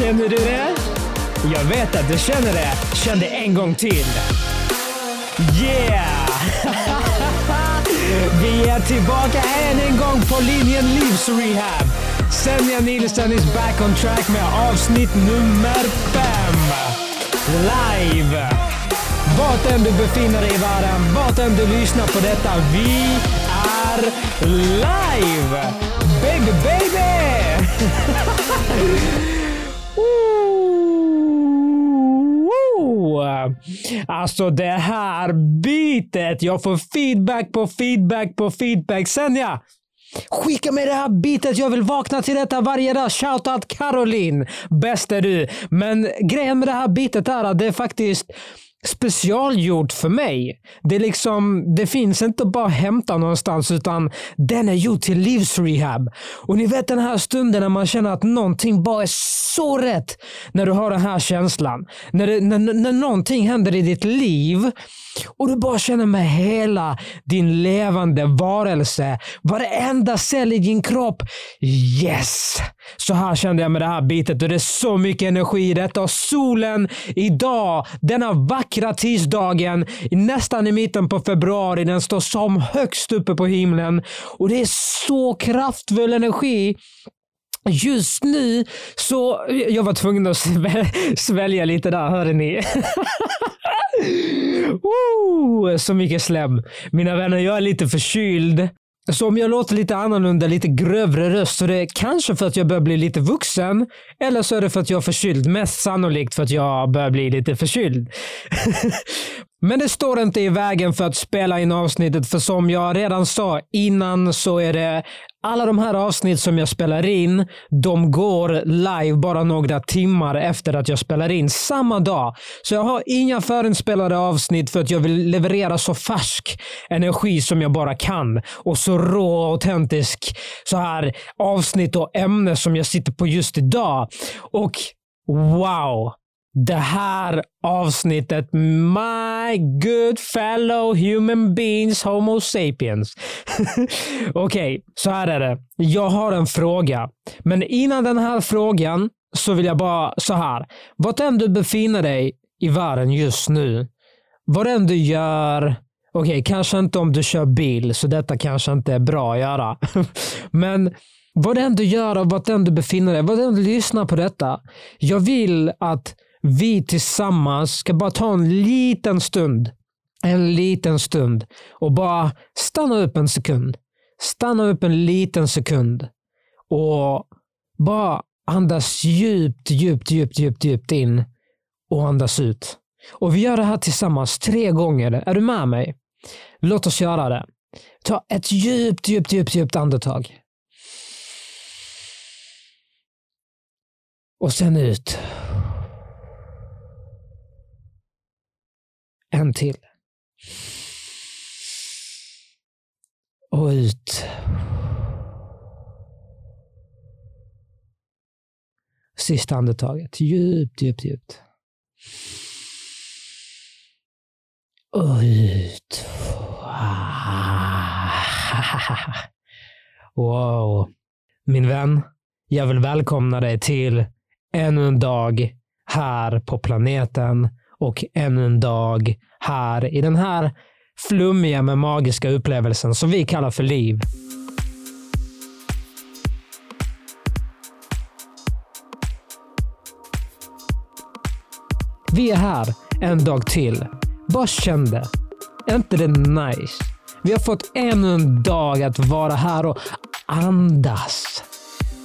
Känner du det? Jag vet att du känner det. Känn det en gång till. Yeah! Vi är tillbaka än en gång på linjen Livsrehab. Senja Nilsson is back on track med avsnitt nummer fem. Live! Vart än du befinner dig i världen, vart än du lyssnar på detta, vi är live! Alltså det här bitet, jag får feedback på feedback på feedback. Sen ja, Skicka mig det här bitet, jag vill vakna till detta varje dag. Shoutout Caroline! Bäst är du. Men grejen med det här bitet är att det är faktiskt specialgjord för mig. Det, är liksom, det finns inte bara att hämta någonstans utan den är gjord till livsrehab. Och ni vet den här stunden när man känner att någonting bara är så rätt. När du har den här känslan. När, det, när, när någonting händer i ditt liv och du bara känner med hela din levande varelse, varenda cell i din kropp. Yes! Så här kände jag med det här bitet och det är så mycket energi i detta. Och solen idag, denna vackra tisdagen, nästan i mitten på februari, den står som högst uppe på himlen. Och det är så kraftfull energi. Just nu så, jag var tvungen att svälja lite där, hörde ni? Woo, så mycket slem. Mina vänner, jag är lite förkyld. Så om jag låter lite annorlunda, lite grövre röst, så det är kanske för att jag börjar bli lite vuxen. Eller så är det för att jag är förkyld. Mest sannolikt för att jag börjar bli lite förkyld. Men det står inte i vägen för att spela in avsnittet, för som jag redan sa innan så är det alla de här avsnitt som jag spelar in, de går live bara några timmar efter att jag spelar in samma dag. Så jag har inga förinspelade avsnitt för att jag vill leverera så färsk energi som jag bara kan. Och så rå och autentisk så här avsnitt och ämne som jag sitter på just idag. Och wow! Det här avsnittet My good fellow human beings homo sapiens. Okej, okay, så här är det. Jag har en fråga. Men innan den här frågan så vill jag bara så här. Vart än du befinner dig i världen just nu, vad än du gör, okej, okay, kanske inte om du kör bil, så detta kanske inte är bra att göra. Men vad än du gör och vart än du befinner dig, vad än du lyssnar på detta. Jag vill att vi tillsammans ska bara ta en liten stund. En liten stund och bara stanna upp en sekund. Stanna upp en liten sekund och bara andas djupt, djupt, djupt, djupt, djupt in och andas ut. Och vi gör det här tillsammans tre gånger. Är du med mig? Låt oss göra det. Ta ett djupt, djupt, djupt, djupt andetag. Och sen ut. En till. Och ut. Sista andetaget. Djupt, djupt, djupt. Och ut. Wow. Min vän, jag vill välkomna dig till ännu en dag här på planeten och ännu en dag här i den här flummiga men magiska upplevelsen som vi kallar för liv. Vi är här en dag till. Bara känn det. Är inte det nice? Vi har fått ännu en dag att vara här och andas.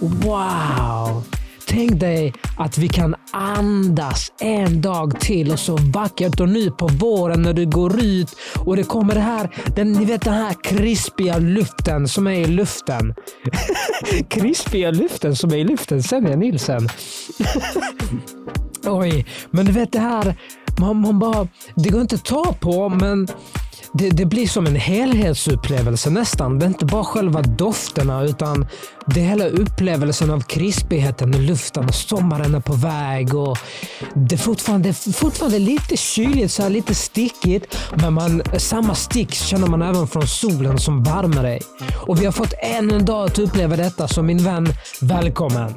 Wow! Tänk dig att vi kan andas en dag till och så vackert och nu på våren när du går ut och det kommer det här, den, ni vet den här krispiga luften som är i luften. krispiga luften som är i luften, Senja Nilsen. Oj, men du vet det här, man, man bara, det går inte att ta på men det, det, blir som en helhetsupplevelse nästan. Det är inte bara själva dofterna utan det är hela upplevelsen av krispigheten i luften och sommaren är på väg. Och det är fortfarande, fortfarande lite kyligt, så här lite stickigt. Men man, samma stick känner man även från solen som värmer dig. Och vi har fått ännu en dag att uppleva detta, så min vän, välkommen!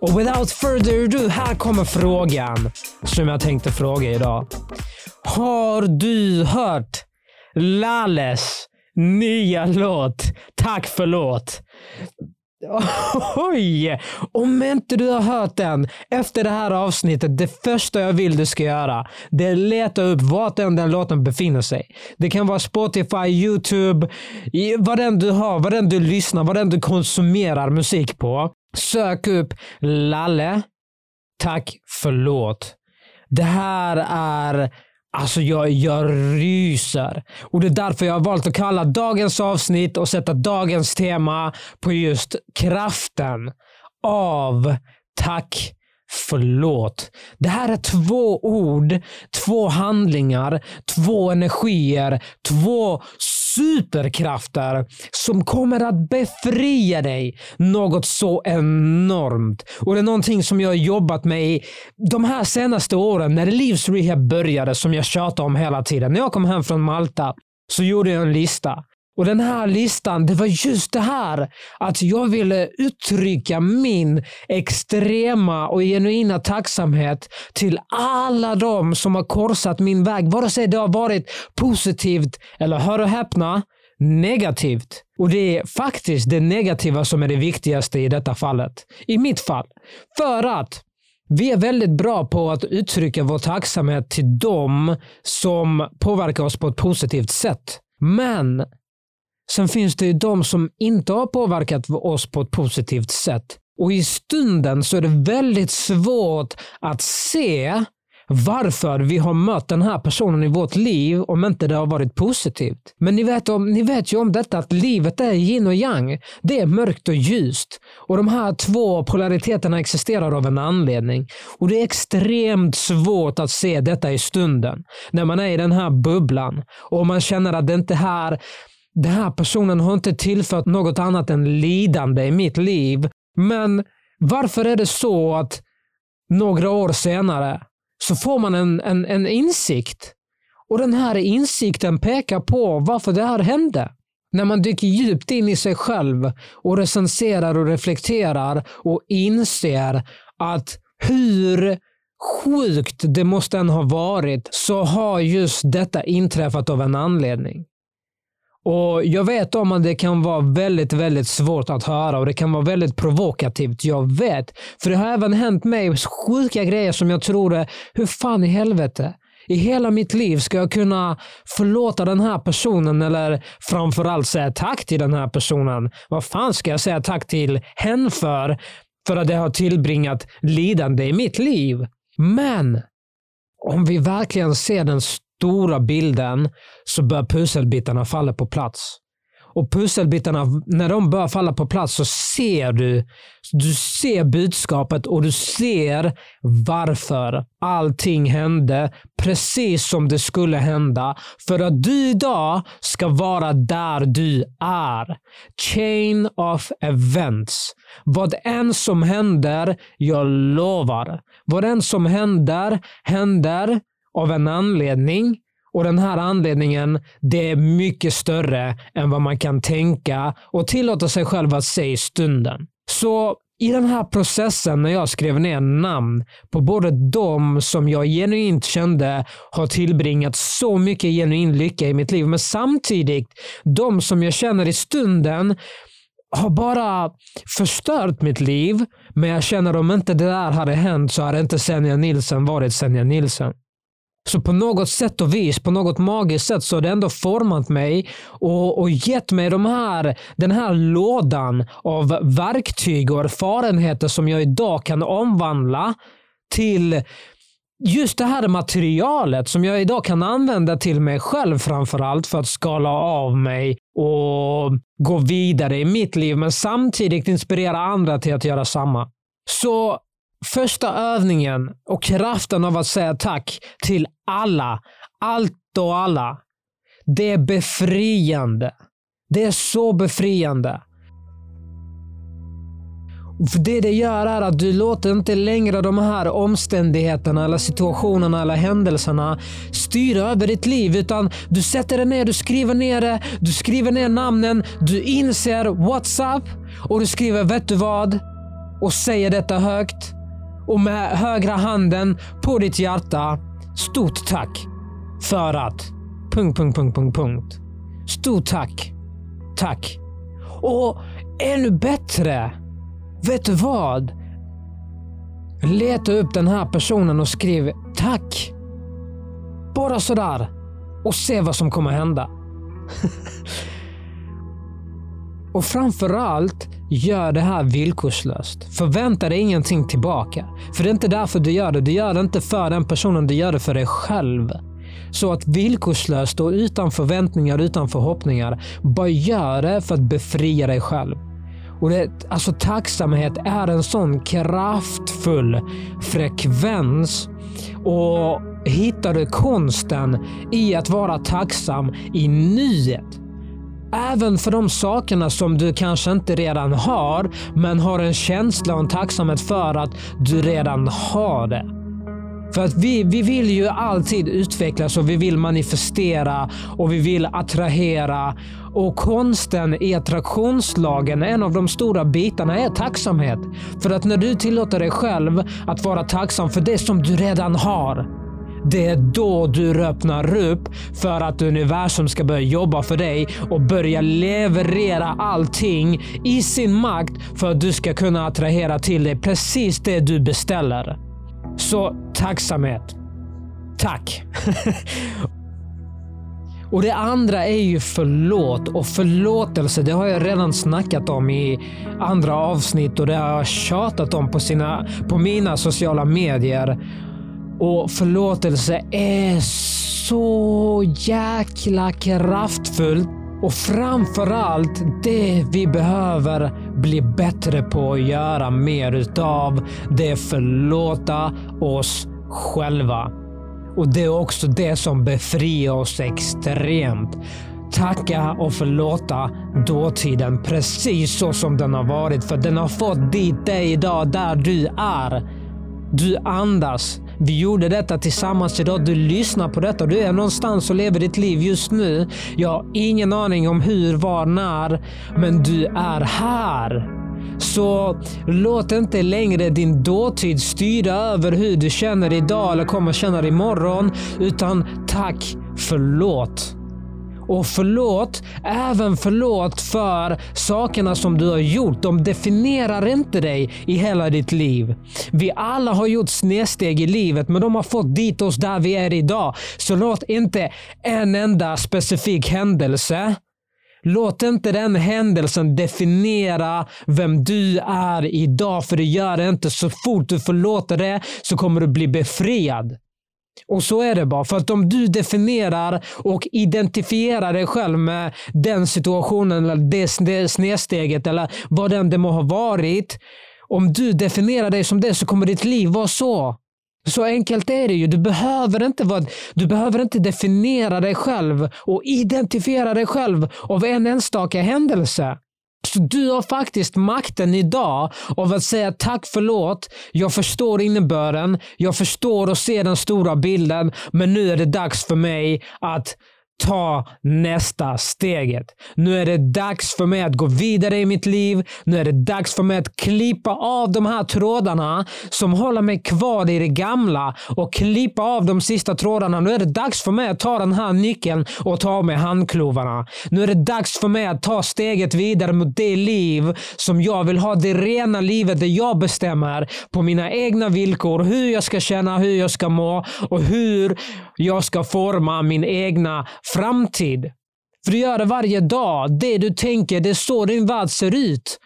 Och without further ado, här kommer frågan som jag tänkte fråga idag. Har du hört Lalles nya låt Tack förlåt? Oj! Om inte du har hört den efter det här avsnittet, det första jag vill du ska göra, det är leta upp vart än den låten befinner sig. Det kan vara Spotify, YouTube, vad den du har, vad den du lyssnar, vad den du konsumerar musik på. Sök upp Lalle, tack förlåt. Det här är Alltså jag, jag ryser. Och det är därför jag har valt att kalla dagens avsnitt och sätta dagens tema på just kraften av tack förlåt. Det här är två ord, två handlingar, två energier, två superkrafter som kommer att befria dig något så enormt. Och det är någonting som jag har jobbat med i de här senaste åren när Livs Rehab började som jag tjatar om hela tiden. När jag kom hem från Malta så gjorde jag en lista och den här listan, det var just det här. Att jag ville uttrycka min extrema och genuina tacksamhet till alla de som har korsat min väg. Vare sig det har varit positivt eller, hör och häpna, negativt. Och det är faktiskt det negativa som är det viktigaste i detta fallet. I mitt fall. För att vi är väldigt bra på att uttrycka vår tacksamhet till dem som påverkar oss på ett positivt sätt. Men Sen finns det ju de som inte har påverkat oss på ett positivt sätt. Och i stunden så är det väldigt svårt att se varför vi har mött den här personen i vårt liv om inte det har varit positivt. Men ni vet, om, ni vet ju om detta att livet är yin och yang. Det är mörkt och ljust. Och de här två polariteterna existerar av en anledning. Och det är extremt svårt att se detta i stunden. När man är i den här bubblan och man känner att det inte här den här personen har inte tillfört något annat än lidande i mitt liv. Men varför är det så att några år senare så får man en, en, en insikt? Och den här insikten pekar på varför det här hände. När man dyker djupt in i sig själv och recenserar och reflekterar och inser att hur sjukt det måste än ha varit så har just detta inträffat av en anledning. Och Jag vet om att det kan vara väldigt, väldigt svårt att höra och det kan vara väldigt provokativt. Jag vet. För det har även hänt mig sjuka grejer som jag tror är, hur fan i helvete? I hela mitt liv ska jag kunna förlåta den här personen eller framförallt säga tack till den här personen. Vad fan ska jag säga tack till hen för? För att det har tillbringat lidande i mitt liv. Men om vi verkligen ser den stora bilden så börjar pusselbitarna falla på plats. Och pusselbitarna, när de börjar falla på plats så ser du, du ser budskapet och du ser varför allting hände precis som det skulle hända. För att du idag ska vara där du är. Chain of events. Vad än som händer, jag lovar. Vad än som händer, händer av en anledning. Och den här anledningen, det är mycket större än vad man kan tänka och tillåta sig själv att se i stunden. Så i den här processen när jag skrev ner namn på både de som jag genuint kände har tillbringat så mycket genuin lycka i mitt liv, men samtidigt de som jag känner i stunden har bara förstört mitt liv. Men jag känner om inte det där hade hänt så hade inte Senja Nilsen varit Senja Nilsen. Så på något sätt och vis, på något magiskt sätt så har det ändå format mig och, och gett mig de här, den här lådan av verktyg och erfarenheter som jag idag kan omvandla till just det här materialet som jag idag kan använda till mig själv framförallt för att skala av mig och gå vidare i mitt liv men samtidigt inspirera andra till att göra samma. Så Första övningen och kraften av att säga tack till alla, allt och alla. Det är befriande. Det är så befriande. För det det gör är att du låter inte längre de här omständigheterna, eller situationerna eller händelserna styra över ditt liv. Utan du sätter dig ner, du skriver ner det, du skriver ner namnen, du inser what's up och du skriver, vet du vad? och säger detta högt och med högra handen på ditt hjärta. Stort tack för att... Punkt, punkt, punkt, punkt, punkt. Stort tack. Tack. Och ännu bättre. Vet du vad? Leta upp den här personen och skriv tack. Bara sådär. Och se vad som kommer hända. och framförallt, gör det här villkorslöst. Förvänta dig ingenting tillbaka. För det är inte därför du gör det. Du gör det inte för den personen, du gör det för dig själv. Så att villkorslöst och utan förväntningar, utan förhoppningar, bara gör det för att befria dig själv. Och det, alltså Tacksamhet är en sån kraftfull frekvens. Och hittar du konsten i att vara tacksam i nuet. Även för de sakerna som du kanske inte redan har, men har en känsla och en tacksamhet för att du redan har det. För att vi, vi vill ju alltid utvecklas och vi vill manifestera och vi vill attrahera. Och konsten i attraktionslagen, en av de stora bitarna, är tacksamhet. För att när du tillåter dig själv att vara tacksam för det som du redan har, det är då du öppnar upp för att universum ska börja jobba för dig och börja leverera allting i sin makt för att du ska kunna attrahera till dig precis det du beställer. Så tacksamhet. Tack. Och det andra är ju förlåt och förlåtelse. Det har jag redan snackat om i andra avsnitt och det har jag tjatat om på, sina, på mina sociala medier. Och förlåtelse är så jäkla kraftfullt. Och framförallt det vi behöver bli bättre på att göra mer utav, det är förlåta oss själva. Och det är också det som befriar oss extremt. Tacka och förlåta dåtiden precis så som den har varit. För den har fått dit dig idag där du är. Du andas. Vi gjorde detta tillsammans idag. Du lyssnar på detta. Du är någonstans och lever ditt liv just nu. Jag har ingen aning om hur, var, när. Men du är här. Så låt inte längre din dåtid styra över hur du känner idag eller kommer känna imorgon. Utan tack, förlåt. Och förlåt, även förlåt för sakerna som du har gjort. De definierar inte dig i hela ditt liv. Vi alla har gjort snedsteg i livet, men de har fått dit oss där vi är idag. Så låt inte en enda specifik händelse Låt inte den händelsen definiera vem du är idag, för det gör det inte. Så fort du förlåter det så kommer du bli befriad. Och så är det bara. För att om du definierar och identifierar dig själv med den situationen, eller det snedsteget eller vad den det må ha varit. Om du definierar dig som det så kommer ditt liv vara så. Så enkelt är det ju. Du behöver, inte vara, du behöver inte definiera dig själv och identifiera dig själv av en enstaka händelse. Så du har faktiskt makten idag av att säga tack, förlåt. Jag förstår innebörden. Jag förstår och ser den stora bilden. Men nu är det dags för mig att ta nästa steget. Nu är det dags för mig att gå vidare i mitt liv. Nu är det dags för mig att klippa av de här trådarna som håller mig kvar i det gamla och klippa av de sista trådarna. Nu är det dags för mig att ta den här nyckeln och ta av mig handklovarna. Nu är det dags för mig att ta steget vidare mot det liv som jag vill ha. Det rena livet där jag bestämmer på mina egna villkor hur jag ska känna, hur jag ska må och hur jag ska forma min egna framtid. För du gör det varje dag. Det du tänker, det är så din värld ser ut.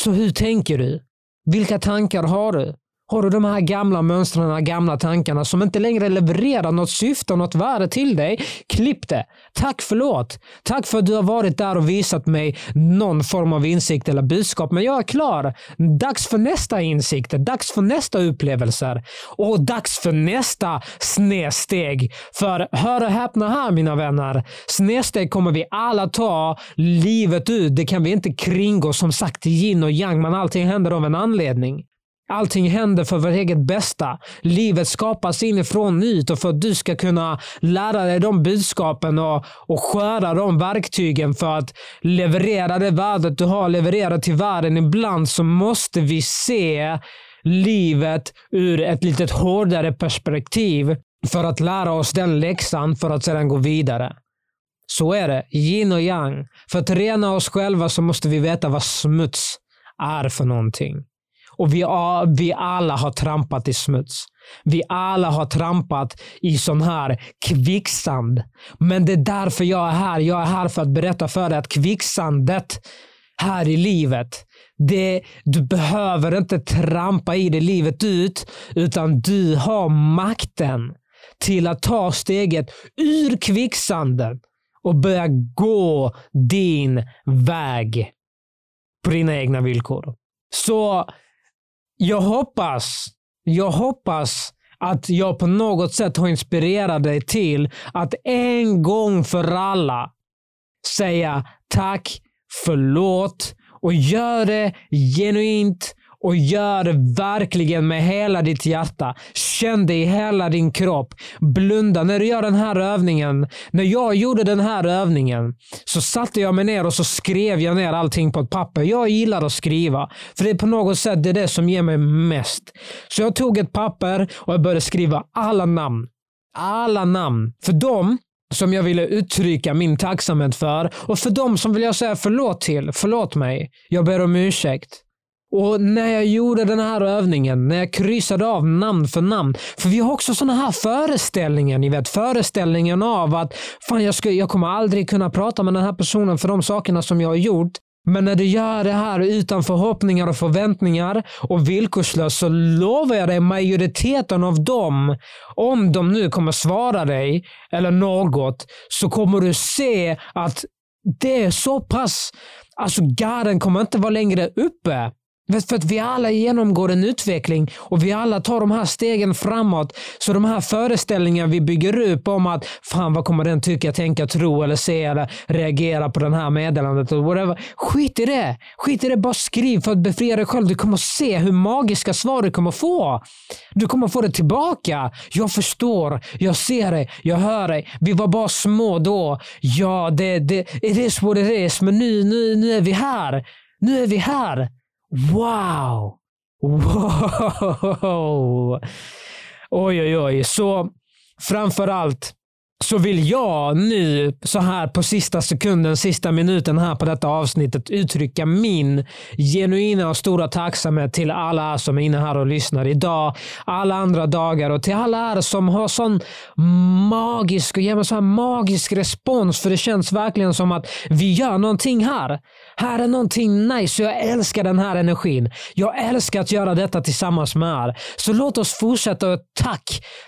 Så hur tänker du? Vilka tankar har du? Har du de här gamla mönstren, gamla tankarna som inte längre levererar något syfte och något värde till dig? Klipp det. Tack förlåt. Tack för att du har varit där och visat mig någon form av insikt eller budskap. Men jag är klar. Dags för nästa insikt. Dags för nästa upplevelser. Och dags för nästa snedsteg. För hör och häpna här mina vänner. Snedsteg kommer vi alla ta livet ut. Det kan vi inte kringgå. Som sagt, yin och yang, men allting händer av en anledning. Allting händer för vårt eget bästa. Livet skapas inifrån ut och för att du ska kunna lära dig de budskapen och, och sköra de verktygen för att leverera det värdet du har levererat till världen. Ibland så måste vi se livet ur ett lite hårdare perspektiv för att lära oss den läxan för att sedan gå vidare. Så är det. Yin och yang. För att rena oss själva så måste vi veta vad smuts är för någonting. Och vi, vi alla har trampat i smuts. Vi alla har trampat i sån här kvicksand. Men det är därför jag är här. Jag är här för att berätta för dig att kvicksandet här i livet, det, du behöver inte trampa i det livet ut, utan du har makten till att ta steget ur kvicksanden och börja gå din väg på dina egna villkor. Så jag hoppas, jag hoppas att jag på något sätt har inspirerat dig till att en gång för alla säga tack, förlåt och gör det genuint och gör det verkligen med hela ditt hjärta. Känn det i hela din kropp. Blunda när du gör den här övningen. När jag gjorde den här övningen så satte jag mig ner och så skrev jag ner allting på ett papper. Jag gillar att skriva, för det är på något sätt det, är det som ger mig mest. Så jag tog ett papper och jag började skriva alla namn. Alla namn. För dem som jag ville uttrycka min tacksamhet för och för dem som vill jag säga förlåt till. Förlåt mig. Jag ber om ursäkt. Och när jag gjorde den här övningen, när jag kryssade av namn för namn. För vi har också sådana här föreställningar, ni vet. Föreställningen av att fan jag, ska, jag kommer aldrig kunna prata med den här personen för de sakerna som jag har gjort. Men när du gör det här utan förhoppningar och förväntningar och villkorslöst så lovar jag dig majoriteten av dem, om de nu kommer svara dig eller något, så kommer du se att det är så pass, alltså garden kommer inte vara längre uppe. För att vi alla genomgår en utveckling och vi alla tar de här stegen framåt. Så de här föreställningarna vi bygger upp om att fan vad kommer den tycka, tänka, tro eller se eller reagera på det här meddelandet. Och whatever. Skit i det. Skit i det. Bara skriv för att befria dig själv. Du kommer se hur magiska svar du kommer få. Du kommer få det tillbaka. Jag förstår. Jag ser dig. Jag hör dig. Vi var bara små då. Ja, det, det, it is what it is. Men nu, nu, nu är vi här. Nu är vi här. Wow! Wow! Oj, oj, oj. Så framför allt så vill jag nu så här på sista sekunden, sista minuten här på detta avsnittet uttrycka min genuina och stora tacksamhet till alla er som är inne här och lyssnar idag, alla andra dagar och till alla er som har sån magisk och ger mig sån magisk respons för det känns verkligen som att vi gör någonting här. Här är någonting nice och jag älskar den här energin. Jag älskar att göra detta tillsammans med er. Så låt oss fortsätta. Tack,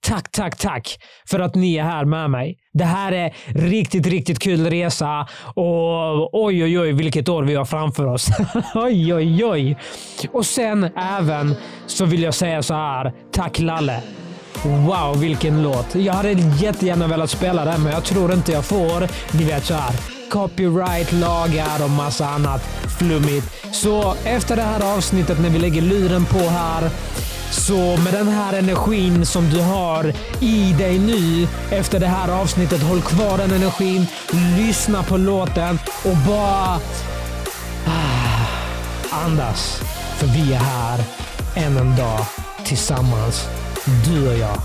tack, tack, tack för att ni är här med mig. Det här är riktigt, riktigt kul resa och oj, oj, oj, vilket år vi har framför oss. oj, oj, oj. Och sen även så vill jag säga så här. Tack Lalle. Wow, vilken låt. Jag hade jättegärna velat spela den, men jag tror inte jag får. Ni vet så här copyright-lagar och massa annat flummigt. Så efter det här avsnittet när vi lägger luren på här så med den här energin som du har i dig nu efter det här avsnittet, håll kvar den energin, lyssna på låten och bara ah, andas. För vi är här än en dag tillsammans, du och jag.